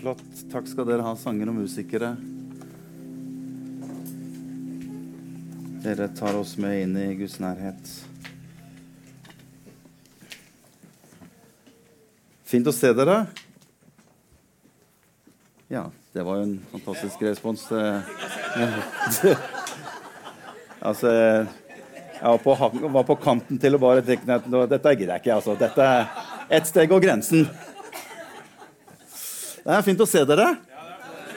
Flott. Takk skal dere ha, sanger og musikere. Dere tar oss med inn i Guds nærhet. Fint å se dere. Ja, det var jo en fantastisk respons. altså Jeg var på, kanten til å bare tenke at dette gidder jeg ikke. altså. Dette Ett steg og grensen. Det er fint å se dere.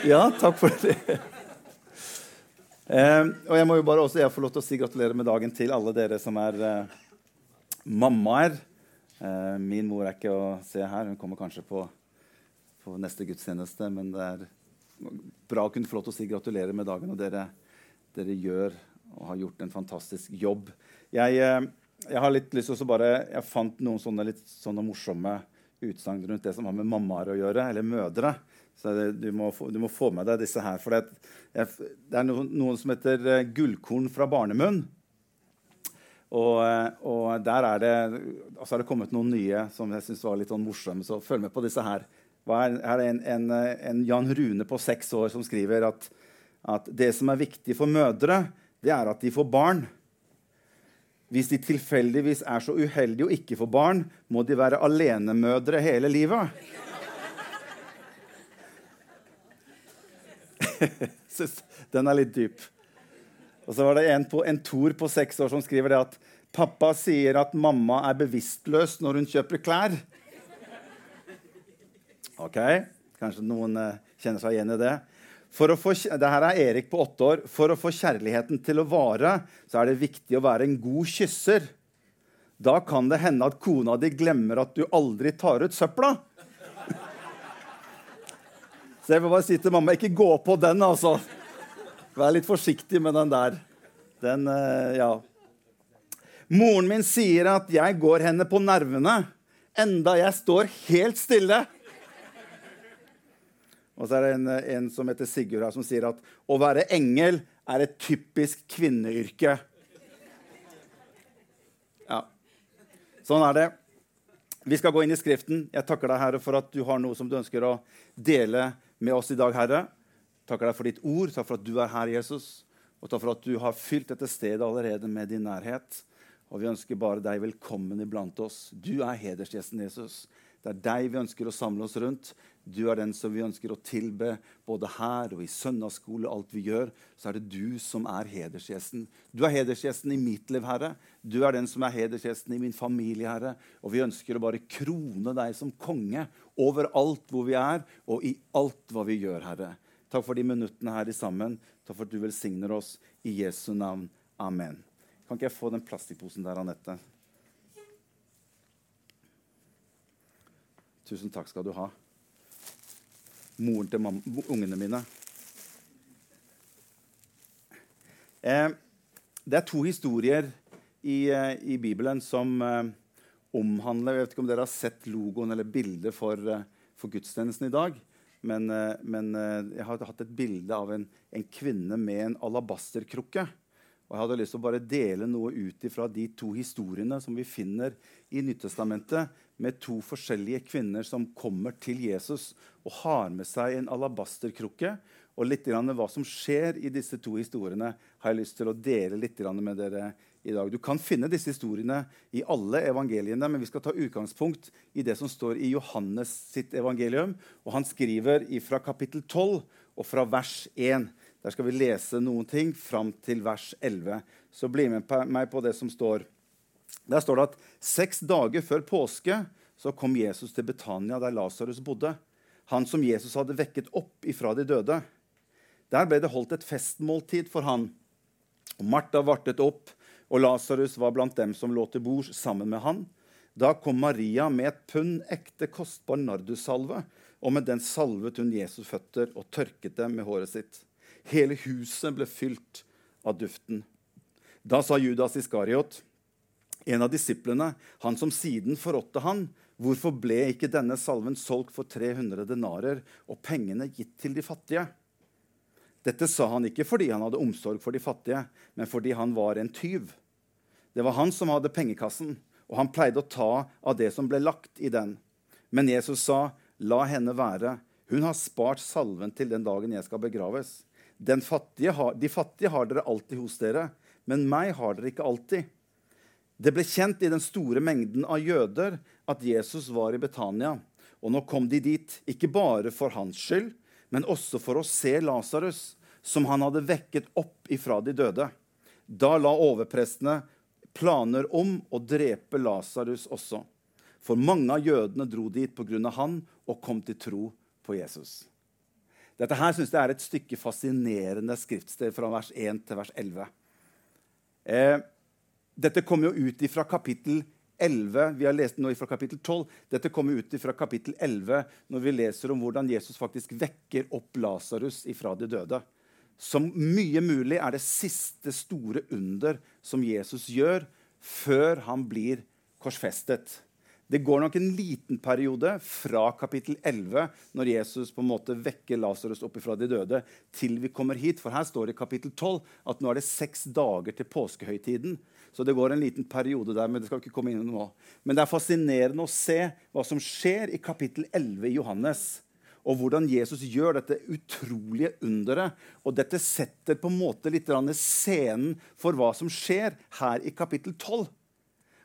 Ja, takk for det. Og jeg må jo bare også jeg få lov til å si gratulerer med dagen til alle dere som er eh, mammaer. Eh, min mor er ikke å se her. Hun kommer kanskje på, på, neste gudstjeneste. Men det er bra å kunne få lov til å si gratulerer med dagen. Og dere, dere gjør og har gjort en fantastisk jobb. Jeg, eh, jeg har litt lyst til å bare, jeg fant noen sånne litt sånne morsomme utsagn rundt det som har med mammaer å gjøre, eller mødre. Så det, du, må få, du, må få, med deg disse her. For det, det er noen, noen, som heter uh, 'Gullkorn fra barnemunn'. Og, uh, og, der er det altså er det kommet noen nye som jeg syns var litt sånn morsomme. Så følg med på disse her. Her er det en, en, en, Jan Rune på seks år som skriver at, at det som er viktig for mødre, det er at de får barn. Hvis de tilfeldigvis er så uheldige å ikke få barn, må de være alenemødre hele livet. Den er litt dyp. Og så var det en, på, en Tor på seks år som skriver det at pappa sier at mamma er bevisstløs når hun kjøper klær. Ok, Kanskje noen uh, kjenner seg igjen i det. For å få, er Erik på åtte år. For å få kjærligheten til å vare så er det viktig å være en god kysser. Da kan det hende at kona di glemmer at du aldri tar ut søpla. Så jeg vil bare si til mamma ikke gå på den, altså. Vær litt forsiktig med den der. Den, eh, ja. Moren min sier at jeg går henne på nervene, enda jeg står helt stille. Og så er det en, en som heter Sigurd her, som sier at å være engel er et typisk kvinneyrke. Ja. Sånn er det. Vi skal gå inn i Skriften. Jeg takker deg, Herre, for at du har noe som du ønsker å dele med oss i dag, Herre. Takker deg for ditt ord. Takk for at du er her, Jesus. Og takk for at du har fylt dette stedet allerede med din nærhet. Og vi ønsker bare deg velkommen iblant oss. Du er hedersgjesten, Jesus. Det er deg vi ønsker å samle oss rundt. Du er den som vi ønsker å tilbe både her og i søndagsskole. alt vi gjør, Så er det du som er hedersgjesten. Du er hedersgjesten i mitt liv, Herre. Du er den som er hedersgjesten i min familie, Herre. Og vi ønsker å bare krone deg som konge overalt hvor vi er, og i alt hva vi gjør, Herre. Takk for de minuttene her i sammen. Takk for at du velsigner oss. I Jesu navn. Amen. Kan ikke jeg få den plastikkposen der, Anette? Tusen takk skal du ha. Moren til ungene mine. Eh, det er to historier i, eh, i Bibelen som eh, omhandler Jeg vet ikke om dere har sett logoen eller bildet for, eh, for gudstjenesten i dag. Men, eh, men, eh, jeg har hatt et bilde av en, en kvinne med en alabasterkrukke. Og Jeg hadde lyst til å bare dele noe ut fra de to historiene som vi finner i Nyttestamentet, med to forskjellige kvinner som kommer til Jesus og har med seg en alabasterkrukke. Og litt hva som skjer i disse to historiene, har jeg lyst til å dele litt med dere i dag. Du kan finne disse historiene i alle evangeliene, men vi skal ta utgangspunkt i det som står i Johannes sitt evangelium. Og han skriver fra kapittel 12 og fra vers 1. Der skal vi lese noen ting fram til vers 11. Så bli med meg på det som står. Der står det at seks dager før påske så kom Jesus til Betania, der Lasarus bodde. Han som Jesus hadde vekket opp ifra de døde. Der ble det holdt et festmåltid for han. Og Martha vartet opp, og Lasarus var blant dem som lå til bords sammen med han. Da kom Maria med et pund ekte, kostbar nardussalve, og med den salvet hun Jesus' føtter og tørket dem med håret sitt. Hele huset ble fylt av duften. Da sa Judas Iskariot, en av disiplene, han som siden forrådte han, hvorfor ble ikke denne salven solgt for 300 denarer og pengene gitt til de fattige? Dette sa han ikke fordi han hadde omsorg for de fattige, men fordi han var en tyv. Det var han som hadde pengekassen, og han pleide å ta av det som ble lagt i den. Men Jesus sa, 'La henne være. Hun har spart salven til den dagen jeg skal begraves. Fattige har, de fattige har dere alltid hos dere, men meg har dere ikke alltid. Det ble kjent i den store mengden av jøder at Jesus var i Betania. Og nå kom de dit, ikke bare for hans skyld, men også for å se Lasarus, som han hadde vekket opp ifra de døde. Da la overprestene planer om å drepe Lasarus også. For mange av jødene dro dit pga. han og kom til tro på Jesus. Dette her synes jeg er et stykke fascinerende skriftsted fra vers 1 til vers 11. Eh, dette kommer jo ut fra kapittel 11. Vi har lest nå fra kapittel 12. Dette kommer ut fra kapittel 11 når vi leser om hvordan Jesus faktisk vekker opp Lasarus ifra de døde. Som mye mulig er det siste store under som Jesus gjør før han blir korsfestet. Det går nok en liten periode fra kapittel 11, når Jesus på en måte vekker Lasarus opp fra de døde, til vi kommer hit. For her står det i kapittel 12 at nå er det seks dager til påskehøytiden. Så det går en liten periode der, men det skal ikke komme inn nå. Men det er fascinerende å se hva som skjer i kapittel 11 i Johannes. Og hvordan Jesus gjør dette utrolige underet. Og dette setter på en måte litt scenen for hva som skjer her i kapittel 12.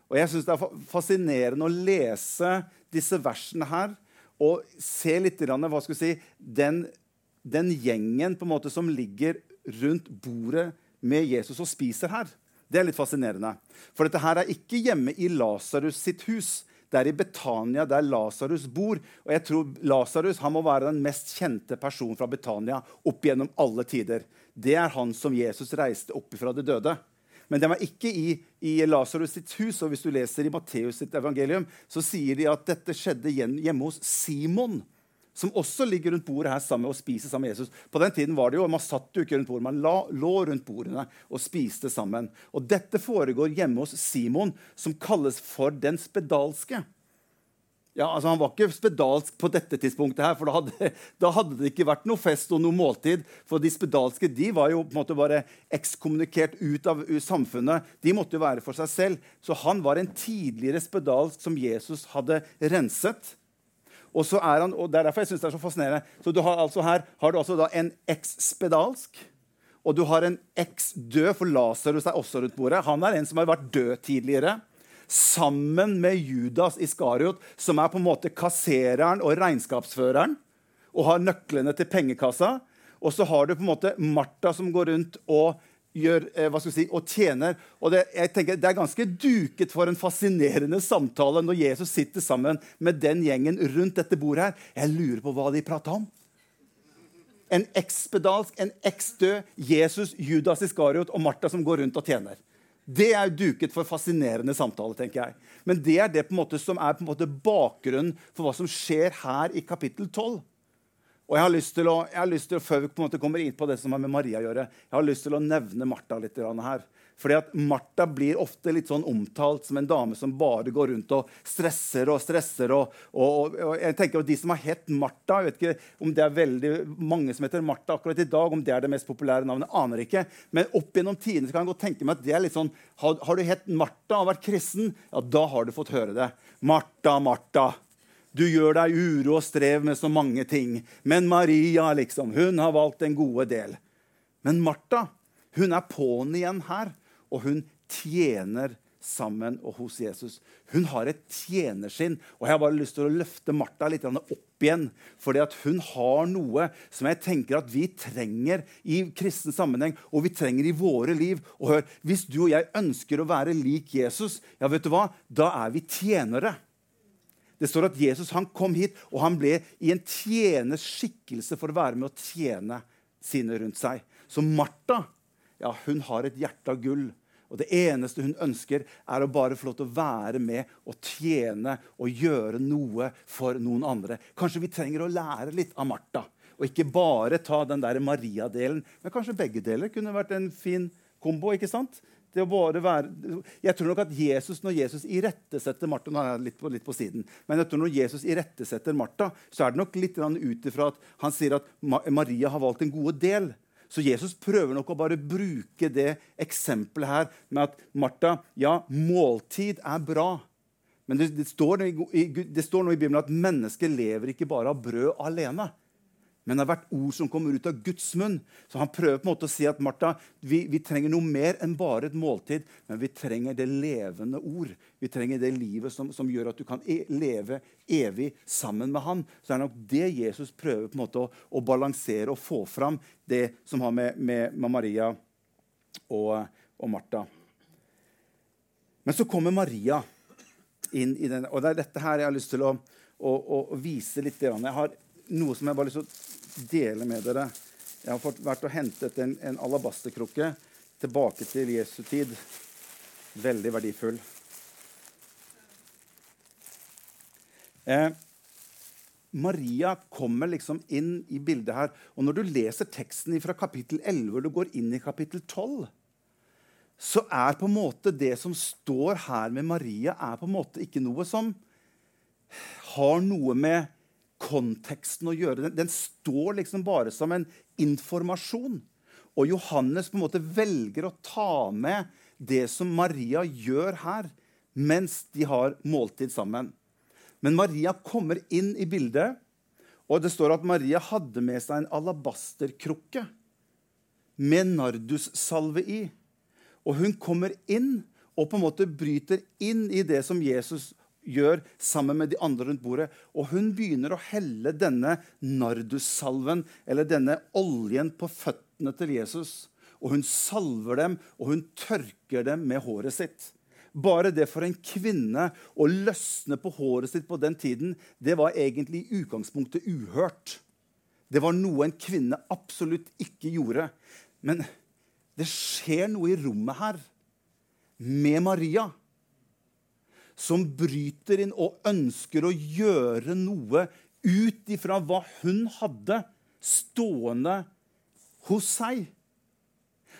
Og jeg syns det er fascinerende å lese disse versene her og se litt hva skal si, den, den gjengen på en måte som ligger rundt bordet med Jesus og spiser her. Det er litt fascinerende. For dette her er ikke hjemme i Lasarus sitt hus. Det er i Betania, der Lasarus bor. Og jeg tror Lasarus må være den mest kjente personen fra Betania opp gjennom alle tider. Det er han som Jesus reiste opp fra de døde. Men den var ikke i, i Lasarus sitt hus. Og hvis du leser i Matteus sitt evangelium, så sier de at dette skjedde hjemme hos Simon. Som også ligger rundt bordet her sammen og spiser sammen med Jesus. På den tiden var det jo, Man satt jo ikke rundt bordet, man la, lå rundt bordene og spiste sammen. Og Dette foregår hjemme hos Simon, som kalles for den spedalske. Ja, altså Han var ikke spedalsk på dette tidspunktet, her, for da hadde, da hadde, det ikke vært noe fest og noe måltid. For de spedalske de var jo på en måte bare ekskommunikert ut av samfunnet. De måtte jo være for seg selv. Så han var en tidligere spedalsk som Jesus hadde renset. Og, så er han, og Det er derfor jeg synes det er så fascinerende. Så du har altså Her har du altså da en eks-spedalsk. Og du har en eks-død, for Lasarus er også rundt bordet. Han er en som har vært død tidligere sammen med Judas Iskariot, som er på en måte kassereren og regnskapsføreren og har nøklene til pengekassa. Og så har du på en måte Martha som går rundt og gjør, eh, hva skal si, og tjener. Og det, jeg tenker, det er ganske duket for en fascinerende samtale når Jesus sitter sammen med den gjengen rundt dette bordet. her. Jeg lurer på hva de prata om. En ekspedalsk, en eksdød Jesus, Judas Iskariot og Martha som går rundt og tjener. Det er duket for fascinerende samtale. tenker jeg. Men det er det som er bakgrunnen for hva som skjer her i kapittel 12. Og jeg har lyst til å, lyst til å, Før vi kommer inn på det som har med Maria å gjøre, jeg har lyst til å nevne Martha litt her. Fordi at Martha blir ofte litt sånn omtalt som en dame som bare går rundt og stresser og stresser. Og, og, og jeg tenker at De som har hett Martha Jeg vet ikke om det er veldig mange som heter Martha akkurat i dag, om det er det mest populære navnet, aner ikke. Men opp gjennom tidene kan jeg godt tenke meg at det er litt sånn Har, har du hett Martha og vært kristen, ja, da har du fått høre det. Martha, Martha. Du gjør deg uro og strev med så mange ting. Men Maria, liksom, hun har valgt en gode del. Men Martha, hun er på'n igjen her og hun tjener sammen og hos Jesus. Hun har et tjenersinn. Og jeg har bare lyst til å løfte Martha litt opp igjen. fordi hun har noe som jeg tenker at vi trenger i kristen sammenheng, og vi trenger i våre liv. Og hør, Hvis du og jeg ønsker å være lik Jesus, ja vet du hva? da er vi tjenere. Det står at Jesus han kom hit, og han ble i en tjeners skikkelse for å være med å tjene sine rundt seg. Så Martha ja, hun har et hjerte av gull. Og det eneste hun ønsker, er å bare få lov til å være med og tjene og gjøre noe for noen andre. Kanskje vi trenger å lære litt av Martha. Og ikke bare ta den der Maria-delen. Men kanskje begge deler kunne vært en fin kombo. ikke sant? Det å bare være, jeg tror nok at Jesus, Når Jesus irettesetter Martha nå er jeg litt på, litt på siden, men jeg tror når Jesus irettesetter Martha, så er det nok litt ut ifra at han sier at Maria har valgt en god del. Så Jesus prøver nok å bare bruke det eksempelet her med at Martha, ja, måltid er bra. Men det, det, står det, står nå i Bibelen at mennesker lever ikke bare av brød alene. Men det har vært ord som kommer ut av Guds munn. Så han prøver på en måte å si at Martha, vi, vi, trenger noe mer enn bare et måltid, men vi trenger det levende ord. Vi trenger det livet som, som gjør at du kan e leve evig sammen med han. Så det er nok det Jesus prøver på en måte å, å balansere og få fram, det som har med, med, med Maria og, og Martha. Men så kommer Maria inn i den, og det er dette her jeg har lyst til å, å, å vise litt. Jeg har noe som jeg bare har lyst til å dele med dere. Jeg har fått, vært og hentet en, en alabasterkrukke tilbake til Jesu tid. Veldig verdifull. Eh, Maria kommer liksom inn i bildet her. Og når du leser teksten fra kapittel 11 og du går inn i kapittel 12, så er på en måte det som står her med Maria, er på en måte ikke noe som har noe med konteksten å gjøre. Den, den, står liksom bare som en informasjon. Og Johannes på en måte velger å ta med det som Maria gjør her, mens de har måltid sammen. Men Maria kommer inn i bildet, og det står at Maria hadde med seg en alabasterkrukke med nardussalve i. Og hun kommer inn og på en måte bryter inn i det som Jesus gjør sammen med de andre rundt bordet. Og hun begynner å helle denne nardussalven, eller denne oljen, på føttene til Jesus. Og hun salver dem, og hun tørker dem med håret sitt. Bare det for en kvinne å løsne på håret sitt på den tiden, det var egentlig i utgangspunktet uhørt. Det var noe en kvinne absolutt ikke gjorde. Men det skjer noe i rommet her med Maria som bryter inn og ønsker å gjøre noe ut ifra hva hun hadde stående hos seg.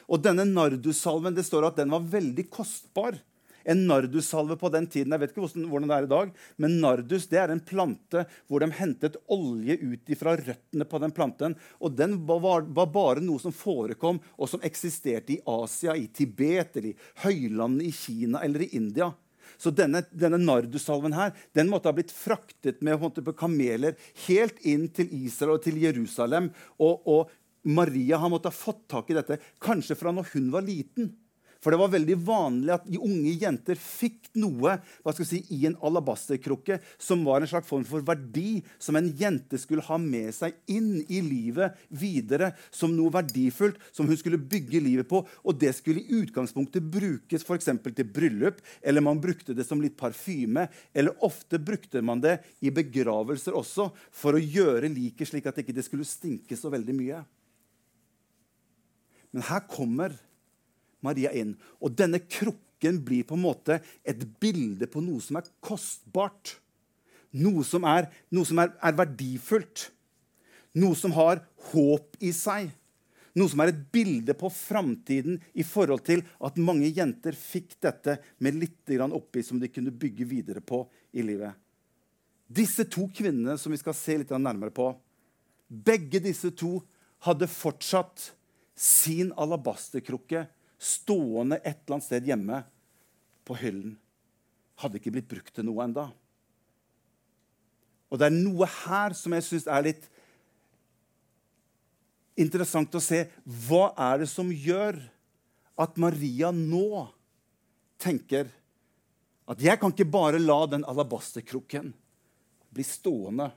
Og denne nardussalven det står at den var veldig kostbar. En nardussalve på den tiden jeg vet ikke hvordan det er i dag, men nardus det er en plante hvor de hentet olje ut fra røttene på den planten. Og den var, var, bare noe som forekom, og som eksisterte i Asia, i Tibet, eller i høylandet i Kina eller i India. Så denne, denne nardusalven her, den måtte ha blitt fraktet med på kameler helt inn til Israel og til Jerusalem. Og, og Maria har måttet ha fått tak i dette kanskje fra når hun var liten. For det var veldig vanlig at unge jenter fikk noe hva skal si, i en alabasterkrukke som var en slags form for verdi som en jente skulle ha med seg inn i livet videre som noe verdifullt som hun skulle bygge livet på. Og det skulle i utgangspunktet brukes for til bryllup, eller man brukte det som litt parfyme. Eller ofte brukte man det i begravelser også for å gjøre liket slik at det ikke skulle stinke så veldig mye. Men her kommer Maria inn. Og denne krukken blir på en måte et bilde på noe som er kostbart. Noe som er, noe som er, er verdifullt. Noe som har håp i seg. Noe som er et bilde på framtiden i forhold til at mange jenter fikk dette med litt oppi som de kunne bygge videre på i livet. Disse to kvinnene som vi skal se litt nærmere på, begge disse to hadde fortsatt sin alabasterkrukke stående et eller annet sted hjemme på hyllen. Hadde ikke blitt brukt til noe enda. Og det er noe her som jeg syns er litt interessant å se. Hva er det som gjør at Maria nå tenker at jeg kan ikke bare la den alabasterkrukken bli stående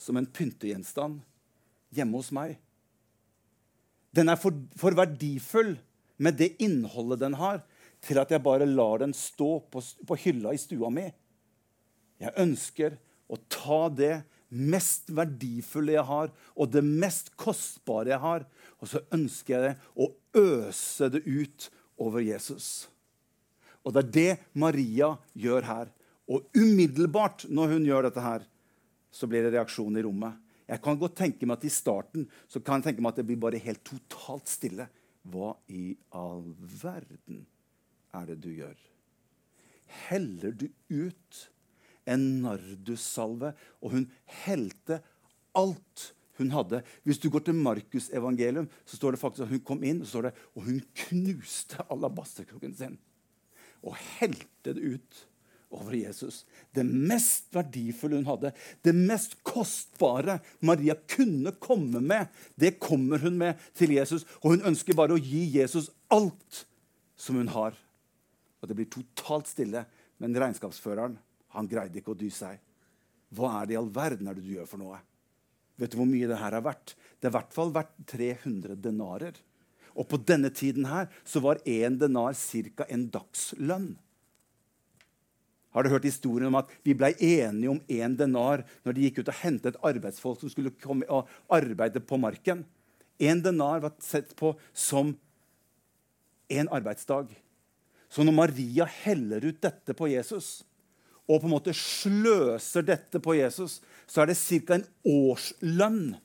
som en pyntegjenstand hjemme hos meg. Den er for, for verdifull med det innholdet den har, til at jeg bare lar den stå på, på hylla i stua mi. Jeg ønsker å ta det mest verdifulle jeg har, og det mest kostbare jeg har, og så ønsker jeg det å øse det ut over Jesus. Og det er det Maria gjør her. Og umiddelbart når hun gjør dette her, så blir det reaksjon i rommet. Jeg kan godt tenke meg at I starten så kan jeg tenke meg at det blir bare helt totalt stille. Hva i all verden er det du gjør? Heller du ut en nardussalve, og hun helte alt hun hadde. Hvis du går til Markus' evangelium, så står det faktisk at hun kom inn, og, det, og hun knuste alabasterkrukken sin. Og helte det ut over Jesus. Det mest verdifulle hun hadde, det mest kostbare Maria kunne komme med, det kommer hun med til Jesus. Og hun ønsker bare å gi Jesus alt som hun har. Og det blir totalt stille. Men regnskapsføreren han greide ikke å dy seg. Hva er det i all verden er det du gjør for noe? Vet du hvor mye det her er verdt? Det er i hvert fall verdt 300 denarer. Og på denne tiden her så var én denar ca. en dagslønn. Har du hørt historien om at vi ble enige om én denar når de gikk ut og hentet arbeidsfolk som skulle komme og arbeide på marken? Én denar var sett på som én arbeidsdag. Så når Maria heller ut dette på Jesus, og på en måte sløser dette på Jesus, så er det ca. en årslønn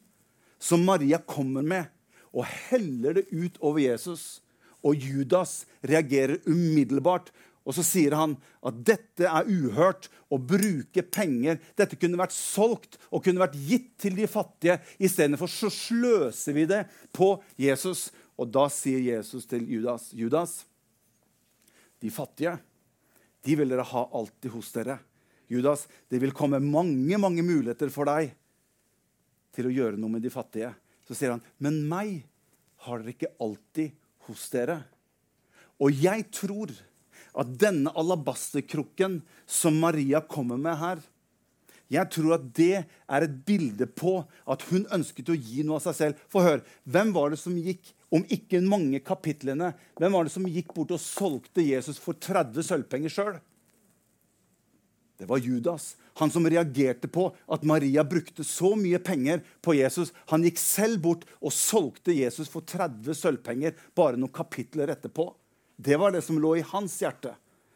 som Maria kommer med, og heller det ut over Jesus. Og Judas reagerer umiddelbart og så sier han at dette er uhørt å bruke penger. Dette kunne vært solgt og kunne vært gitt til de fattige. Istedenfor så sløser vi det på Jesus. Og da sier Jesus til Judas, Judas, de fattige, de vil dere ha alltid hos dere. Judas, det vil komme mange, mange muligheter for deg til å gjøre noe med de fattige. Så sier han, men meg har dere ikke alltid hos dere. Og jeg tror at denne alabasterkrukken som Maria kommer med her, jeg tror at det er et bilde på at hun ønsket å gi noe av seg selv. For hør, hvem var det som gikk, om ikke mange kapitlene, hvem var det som gikk bort og solgte Jesus for 30 sølvpenger sjøl? Det var Judas, han som reagerte på at Maria brukte så mye penger på Jesus. Han gikk selv bort og solgte Jesus for 30 sølvpenger bare noen kapitler etterpå. Det var det som lå i hans hjerte.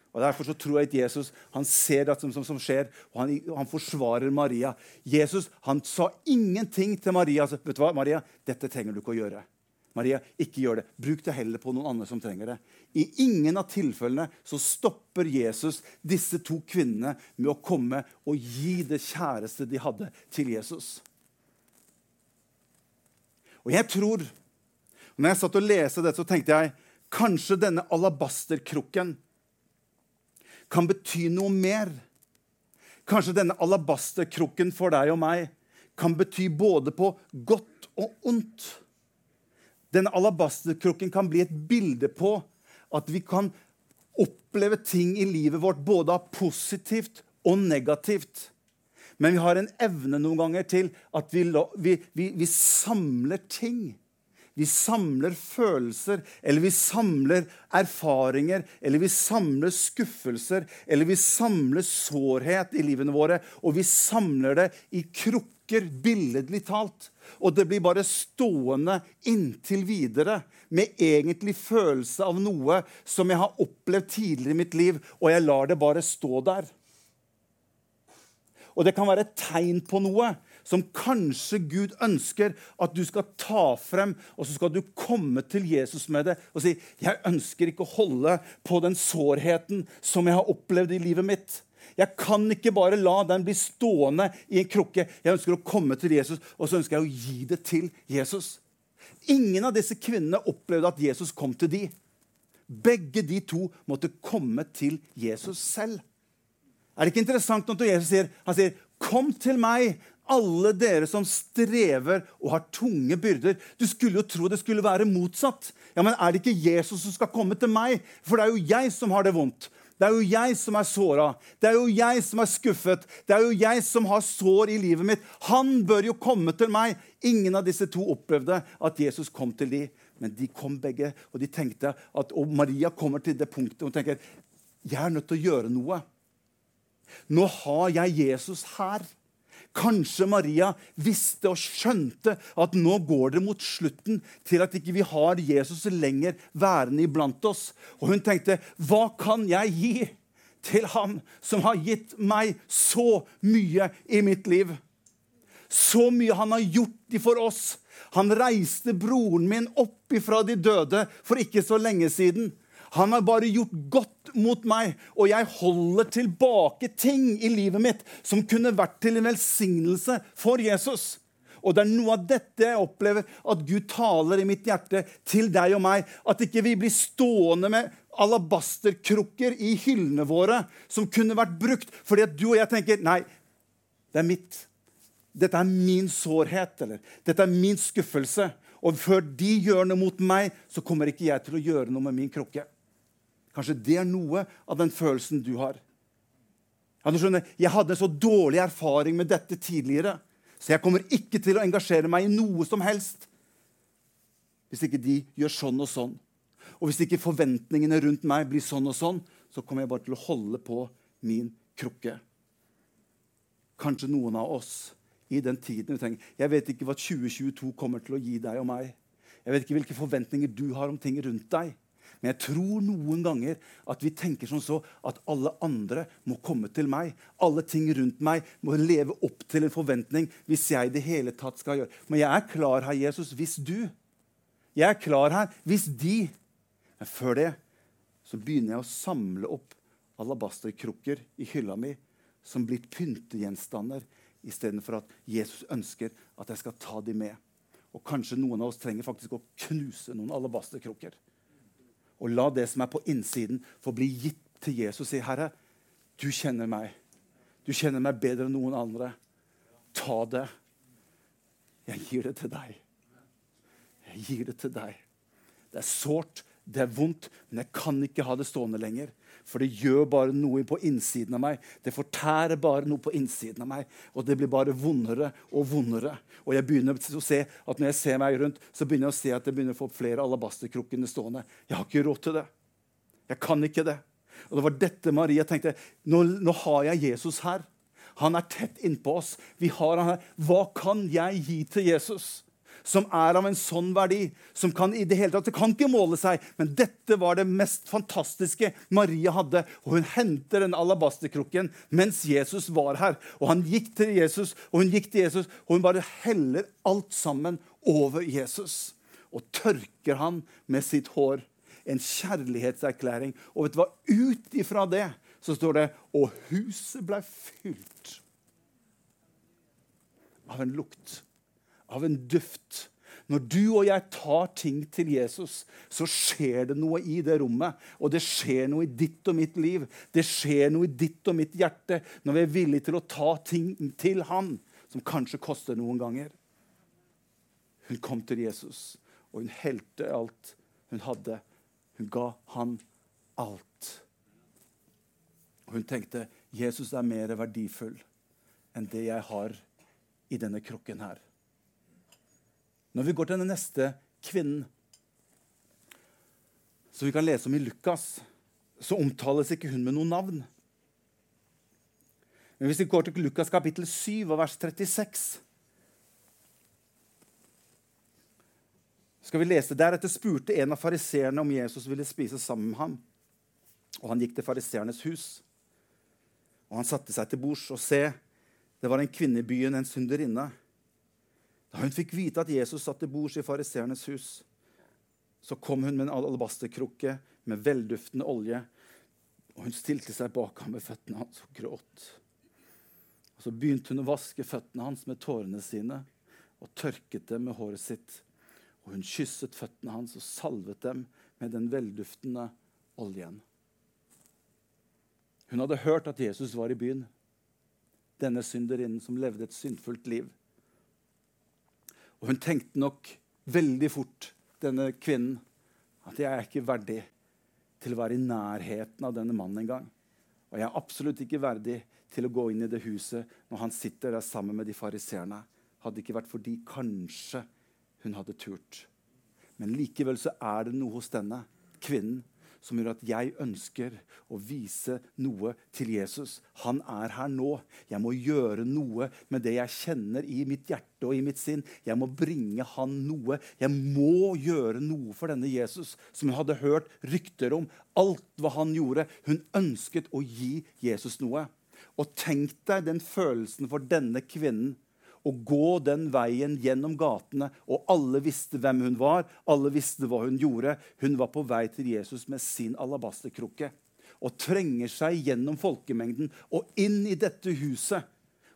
Og Derfor så tror jeg at Jesus han ser det som, som, som skjer, og han, han, forsvarer Maria. Jesus han sa ingenting til Maria. Altså, vet du hva, Maria, dette trenger du ikke å gjøre. Maria, ikke gjør det. Bruk det heller på noen andre som trenger det. I ingen av tilfellene så stopper Jesus disse to kvinnene med å komme og gi det kjæreste de hadde, til Jesus. Og jeg tror, når jeg satt og leste dette, så tenkte jeg Kanskje denne alabasterkrukken kan bety noe mer. Kanskje denne alabasterkrukken for deg og meg kan bety både på godt og ondt. Denne alabasterkrukken kan bli et bilde på at vi kan oppleve ting i livet vårt både av positivt og negativt. Men vi har en evne noen ganger til at vi, vi, vi, vi samler ting vi samler følelser, eller vi samler erfaringer, eller vi samler skuffelser, eller vi samler sårhet i livene våre, og vi samler det i krukker, billedlig talt. Og det blir bare stående inntil videre med egentlig følelse av noe som jeg har opplevd tidligere i mitt liv, og jeg lar det bare stå der. Og det kan være et tegn på noe som kanskje Gud ønsker at du skal ta frem, og så skal du komme til Jesus med det og si jeg ønsker ikke å holde på den sårheten som jeg har opplevd i livet mitt. Jeg kan ikke bare la den bli stående i en krukke. Jeg ønsker å komme til Jesus, og så ønsker jeg å gi det til Jesus. Ingen av disse kvinnene opplevde at Jesus kom til de. Begge de to måtte komme til Jesus selv. Er det ikke interessant når Jesus sier, han sier, 'Kom til meg, alle dere som strever og har tunge byrder. Du skulle jo tro det skulle være motsatt. Ja, Men er det ikke Jesus som skal komme til meg? For det er jo jeg som har det vondt. Det er jo jeg som er såra. Det er jo jeg som er skuffet. Det er jo jeg som har sår i livet mitt. Han bør jo komme til meg. Ingen av disse to opplevde at Jesus kom til dem. Men de kom begge, og de tenkte at, og Maria kommer til det punktet og tenker jeg er nødt til å gjøre noe. Nå har jeg Jesus her. Kanskje Maria visste og skjønte at nå går det mot slutten til at ikke vi har Jesus lenger værende iblant oss. Og hun tenkte, hva kan jeg gi til ham som har gitt meg så mye i mitt liv? Så mye han har gjort for oss. Han reiste broren min opp ifra de døde for ikke så lenge siden. Han har bare gjort godt mot meg, og jeg holder tilbake ting i livet mitt som kunne vært til en velsignelse for Jesus. Og det er noe av dette jeg opplever at Gud taler i mitt hjerte til deg og meg. At ikke vi blir stående med alabasterkrukker i hyllene våre som kunne vært brukt fordi at du og jeg tenker nei, det er mitt. Dette er min sårhet, eller dette er min skuffelse. Og før de gjør noe mot meg, så kommer ikke jeg til å gjøre noe med min krukke. Kanskje det er noe av den følelsen du har. Ja, du skjønner, Jeg hadde en så dårlig erfaring med dette tidligere, så jeg kommer ikke til å engasjere meg i noe som helst hvis ikke de gjør sånn og sånn. Og hvis ikke forventningene rundt meg blir sånn og sånn, så kommer jeg bare til å holde på min krukke. Kanskje noen av oss i den tiden vi trenger. Jeg vet ikke hva 2022 kommer til å gi deg og meg. Jeg vet ikke hvilke forventninger du har om ting rundt deg. Men jeg tror noen ganger at vi tenker sånn så at alle andre må komme til meg. Alle ting rundt meg må leve opp til en forventning hvis jeg i det hele tatt skal gjøre. Men jeg er klar her, Jesus, hvis du. Jeg er klar her hvis de. Men før det så begynner jeg å samle opp alabasterkrukker i hylla mi som blir pyntegjenstander istedenfor at Jesus ønsker at jeg skal ta de med. Og kanskje noen av oss trenger faktisk å knuse noen alabasterkrukker. Og la det som er på innsiden, få bli gitt til Jesus. Si, 'Herre, du kjenner meg. Du kjenner meg bedre enn noen andre. Ta det. Jeg gir det til deg. Jeg gir det til deg. Det er sårt, det er vondt, men jeg kan ikke ha det stående lenger. For det gjør bare noe på innsiden av meg. Det fortærer bare noe på innsiden av meg. Og det blir bare vondere og vondere. Og jeg begynner å se at når jeg ser meg rundt, så begynner jeg å se at jeg begynner å få flere alabasterkrukkene stående. Jeg har ikke råd til det. Jeg kan ikke det. Og det var dette Maria tenkte. Nå, nå har jeg Jesus her. Han er tett innpå oss. Vi har han her. Hva kan jeg gi til Jesus? Som er av en sånn verdi som kan i det hele tatt, det kan ikke måle seg. Men dette var det mest fantastiske Maria hadde. Og hun henter den alabasterkrukken mens Jesus var her. Og han gikk til Jesus, og hun gikk til Jesus, og hun bare heller alt sammen over Jesus. Og tørker han med sitt hår. En kjærlighetserklæring. Og vet du hva? Ut ifra det så står det Og huset ble fylt av en lukt av en duft. Når du og jeg tar ting til Jesus, så skjer det noe i det rommet. Og det skjer noe i ditt og mitt liv. Det skjer noe i ditt og mitt hjerte når vi er villige til å ta ting til Han, som kanskje koster noen ganger. Hun kom til Jesus, og hun helte alt hun hadde. Hun ga han alt. Og hun tenkte Jesus er mer verdifull enn det jeg har i denne krukken her. Når vi går til den neste kvinnen, som vi kan lese om i Lukas, så omtales ikke hun med noe navn. Men hvis vi går til Lukas kapittel 7 og vers 36 skal vi lese Deretter spurte en av fariseerne om Jesus ville spise sammen med ham. Og han gikk til fariseernes hus. Og han satte seg til bords, og se, det var en kvinne i byen, en synderinne. Da hun fikk vite at Jesus satt til bords i fariseernes hus, så kom hun med en alabasterkrukke med velduftende olje, og hun stilte seg bak ham med føttene hans og gråt. Og Så begynte hun å vaske føttene hans med tårene sine og tørket dem med håret sitt. Og hun kysset føttene hans og salvet dem med den velduftende oljen. Hun hadde hørt at Jesus var i byen, denne synderinnen som levde et syndfullt liv. Og hun tenkte nok veldig fort, denne kvinnen, at jeg er ikke verdig til å være i nærheten av denne mannen engang. Og jeg er absolutt ikke verdig til å gå inn i det huset når han sitter der sammen med de fariseerne. Hadde ikke vært fordi kanskje hun hadde turt. Men likevel så er det noe hos denne kvinnen som gjør at jeg ønsker å vise noe til Jesus. Han er her nå. Jeg må gjøre noe med det jeg kjenner i mitt hjerte og i mitt sinn. Jeg må bringe han noe. Jeg må gjøre noe for denne Jesus som hun hadde hørt rykter om. Alt hva han gjorde. Hun ønsket å gi Jesus noe. Og tenk deg den følelsen for denne kvinnen å gå den veien gjennom gatene. Og alle visste hvem hun var, alle visste hva hun gjorde. Hun var på vei til Jesus med sin alabasterkrukke og trenger seg gjennom folkemengden og inn i dette huset.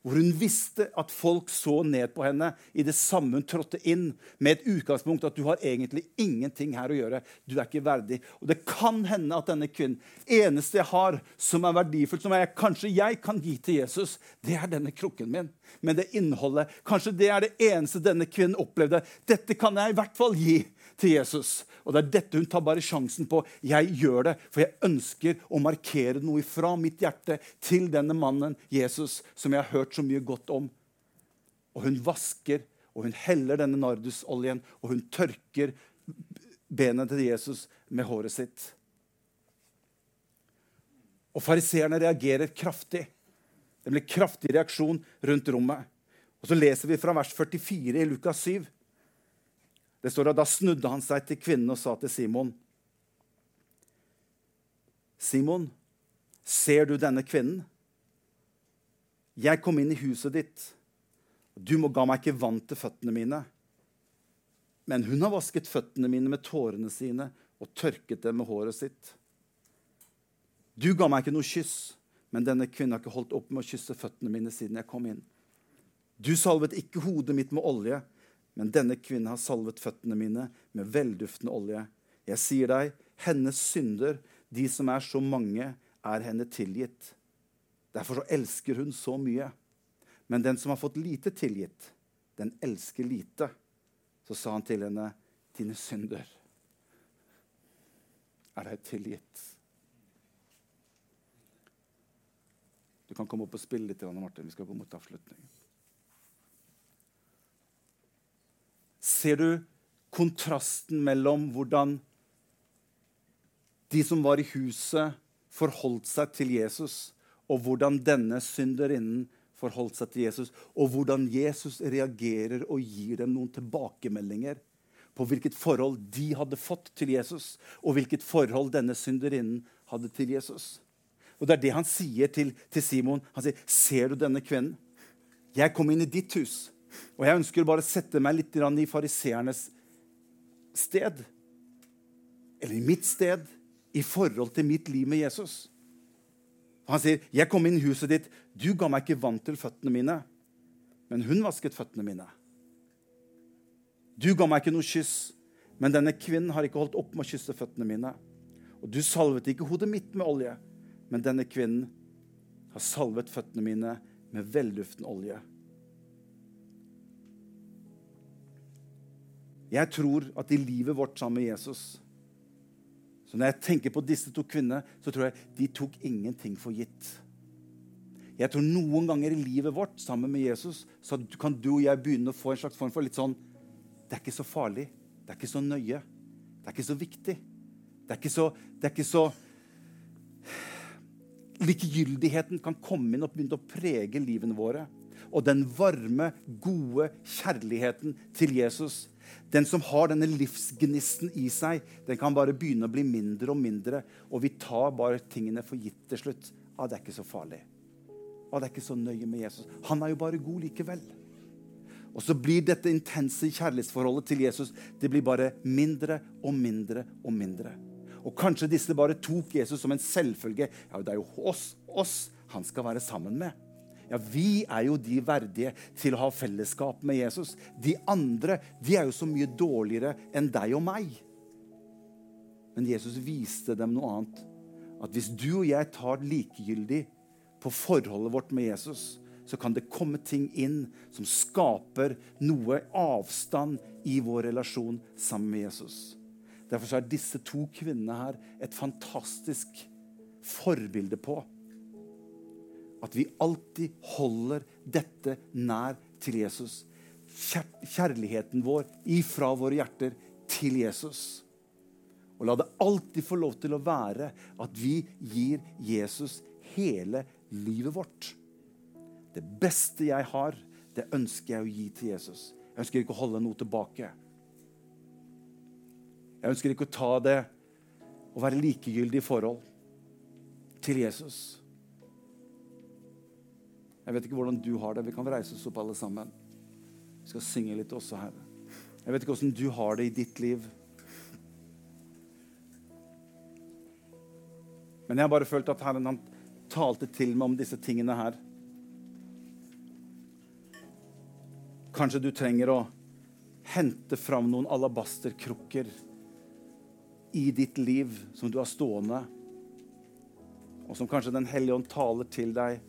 Hvor hun visste at folk så ned på henne i det samme hun trådte inn, med et utgangspunkt at du har egentlig ingenting her å gjøre. Du er ikke verdig. Og det kan hende at denne kvinnen eneste jeg har som er verdifullt, som jeg, kanskje jeg kan gi til Jesus, det er denne krukken min. Men det innholdet, kanskje det er det eneste denne kvinnen opplevde. Dette kan jeg i hvert fall gi til Jesus. Og det er dette hun tar bare sjansen på. Jeg gjør det, for jeg ønsker å markere noe fra mitt hjerte til denne mannen Jesus, som jeg har hørt så mye godt om. Og hun vasker, og hun heller denne nardusoljen, og hun tørker benet til Jesus med håret sitt. Og fariseerne reagerer kraftig. Det blir kraftig reaksjon rundt rommet. Og Så leser vi fra vers 44 i Lukas 7. Det står at Da snudde han seg til kvinnen og sa til Simon Simon, ser du denne kvinnen? Jeg kom inn i huset ditt. Du ga meg ikke vann til føttene mine. Men hun har vasket føttene mine med tårene sine og tørket dem med håret sitt. Du ga meg ikke noe kyss, men denne kvinnen har ikke holdt opp med å kysse føttene mine siden jeg kom inn. Du salvet ikke hodet mitt med olje, men denne kvinnen har salvet føttene mine med velduftende olje. Jeg sier deg, hennes synder, de som er så mange, er henne tilgitt. Derfor så elsker hun så mye. Men den som har fått lite tilgitt, den elsker lite. Så sa han til henne, dine synder er deg tilgitt. Du kan komme opp og spille litt, Martin. Vi skal gå mot avslutning. Ser du kontrasten mellom hvordan de som var i huset, forholdt seg til Jesus, og hvordan denne synderinnen forholdt seg til Jesus, og hvordan Jesus reagerer og gir dem noen tilbakemeldinger på hvilket forhold de hadde fått til Jesus, og hvilket forhold denne synderinnen hadde til Jesus. Og Det er det han sier til, til Simon. Han sier, 'Ser du denne kvinnen? Jeg kom inn i ditt hus.' Og jeg ønsker bare å sette meg litt i fariseernes sted. Eller i mitt sted i forhold til mitt liv med Jesus. Han sier, 'Jeg kom inn i huset ditt. Du ga meg ikke vann til føttene mine.' Men hun vasket føttene mine. Du ga meg ikke noe kyss, men denne kvinnen har ikke holdt opp med å kysse føttene mine. Og du salvet ikke hodet mitt med olje, men denne kvinnen har salvet føttene mine med velduftende olje. Jeg tror at i livet vårt sammen med Jesus så Når jeg tenker på disse to kvinnene, så tror jeg de tok ingenting for gitt. Jeg tror noen ganger i livet vårt sammen med Jesus så kan du og jeg begynne å få en slags form for litt sånn Det er ikke så farlig. Det er ikke så nøye. Det er ikke så viktig. Det er ikke så, det er ikke så Likegyldigheten kan komme inn og begynne å prege livene våre. Og den varme, gode kjærligheten til Jesus den som har denne livsgnisten i seg, den kan bare begynne å bli mindre og mindre. Og vi tar bare tingene for gitt til slutt. Ah, det er ikke så farlig. Ah, det er ikke så nøye med Jesus. Han er jo bare god likevel. Og så blir dette intense kjærlighetsforholdet til Jesus det blir bare mindre og mindre og mindre. Og kanskje disse bare tok Jesus som en selvfølge. Ja, det er jo oss, oss han skal være sammen med. Ja, Vi er jo de verdige til å ha fellesskap med Jesus. De andre de er jo så mye dårligere enn deg og meg. Men Jesus viste dem noe annet. At hvis du og jeg tar likegyldig på forholdet vårt med Jesus, så kan det komme ting inn som skaper noe avstand i vår relasjon sammen med Jesus. Derfor er disse to kvinnene her et fantastisk forbilde på at vi alltid holder dette nær til Jesus. Kjærligheten vår ifra våre hjerter til Jesus. Og la det alltid få lov til å være at vi gir Jesus hele livet vårt. Det beste jeg har, det ønsker jeg å gi til Jesus. Jeg ønsker ikke å holde noe tilbake. Jeg ønsker ikke å ta det og være likegyldig i forhold til Jesus. Jeg vet ikke hvordan du har det. Vi kan reise oss opp alle sammen. Vi skal synge litt også her. Jeg vet ikke hvordan du har det i ditt liv. Men jeg har bare følt at Herren han talte til meg om disse tingene her. Kanskje du trenger å hente fram noen alabasterkrukker i ditt liv som du har stående, og som kanskje Den hellige ånd taler til deg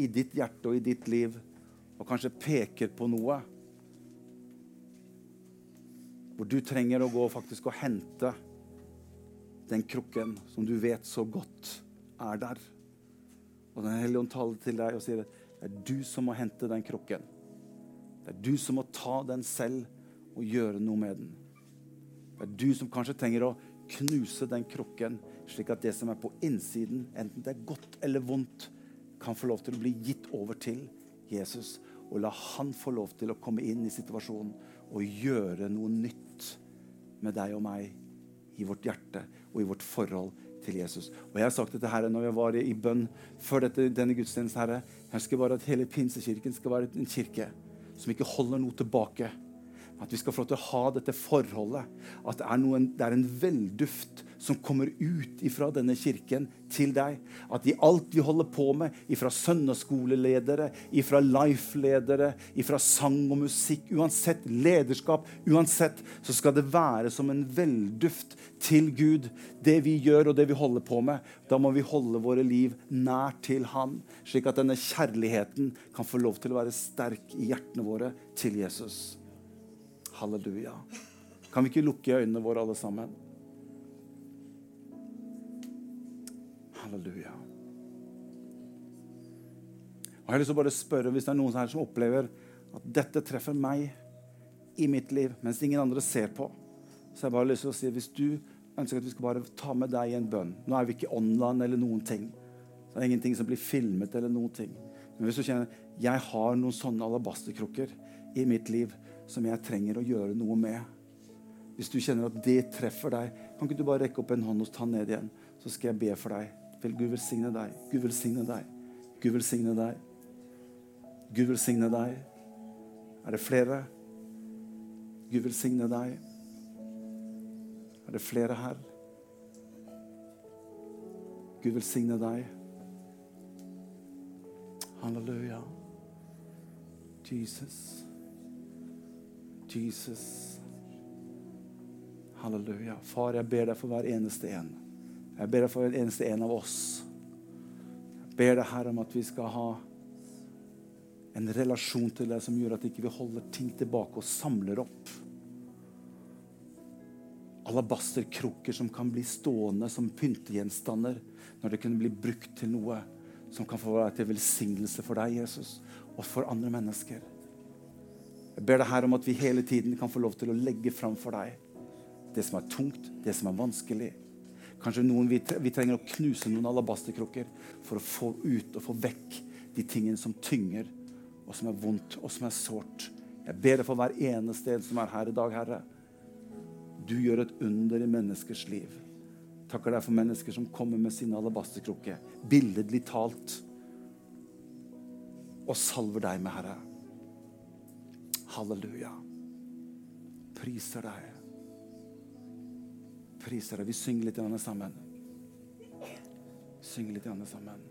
i ditt hjerte og i ditt liv, og kanskje peker på noe. Hvor du trenger å gå faktisk og hente den krukken som du vet så godt er der. Og Den hellige ånd taler til deg og sier det er du som må hente den krukken. Det er du som må ta den selv og gjøre noe med den. Det er du som kanskje trenger å knuse den krukken, slik at det som er på innsiden, enten det er godt eller vondt, kan få lov til å bli gitt over til Jesus. Og la han få lov til å komme inn i situasjonen og gjøre noe nytt med deg og meg i vårt hjerte og i vårt forhold til Jesus. Og Jeg har sagt dette her når jeg var i bønn før dette, denne gudstjenesten. Herre, jeg ønsker bare at hele Pinsekirken skal være en kirke som ikke holder noe tilbake. At vi skal få lov til å ha dette forholdet. At det er, noen, det er en velduft som kommer ut fra denne kirken til deg. At i alt vi holder på med, ifra søndagsskoleledere, ifra life-ledere, ifra sang og musikk, uansett lederskap, uansett, så skal det være som en velduft til Gud, det vi gjør og det vi holder på med. Da må vi holde våre liv nær til Han, slik at denne kjærligheten kan få lov til å være sterk i hjertene våre til Jesus. Halleluja. Kan vi ikke lukke øynene våre, alle sammen? Halleluja. Og Jeg har lyst til å bare spørre hvis det er noen her som opplever at dette treffer meg i mitt liv, mens ingen andre ser på. Så jeg har bare lyst til å si hvis du ønsker at vi skal bare ta med deg i en bønn Nå er vi ikke online eller noen ting. Så det er ingenting som blir filmet eller noen ting. Men hvis du kjenner jeg har noen sånne alabasterkrukker i mitt liv som jeg trenger å gjøre noe med Hvis du kjenner at det treffer deg, kan ikke du bare rekke opp en hånd og ta ned igjen? Så skal jeg be for deg. Vil Gud velsigne deg. Gud velsigne deg. Gud velsigne deg. Gud velsigne deg. Er det flere? Gud velsigne deg. Er det flere her? Gud velsigne deg. Halleluja. Jesus. Jesus. Halleluja. Far, jeg ber deg for hver eneste en. Jeg ber deg for hver eneste en av oss. Jeg ber deg, Herre, om at vi skal ha en relasjon til deg som gjør at vi ikke holder ting tilbake og samler opp. Alabasterkrukker som kan bli stående som pyntegjenstander når det kunne bli brukt til noe som kan få være til velsignelse for deg, Jesus, og for andre mennesker. Jeg ber deg her om at vi hele tiden kan få lov til å legge fram for deg det som er tungt, det som er vanskelig Kanskje noen, vi, trenger å knuse noen alabasterkrukker for å få ut og få vekk de tingene som tynger, og som er vondt, og som er sårt. Jeg ber deg for hver eneste en som er her i dag, Herre. Du gjør et under i menneskers liv. Takker deg for mennesker som kommer med sine alabasterkrukker, billedlig talt, og salver deg med, Herre. Halleluja. Priser deg priser deg. Vi synger litt sammen. Synger litt sammen.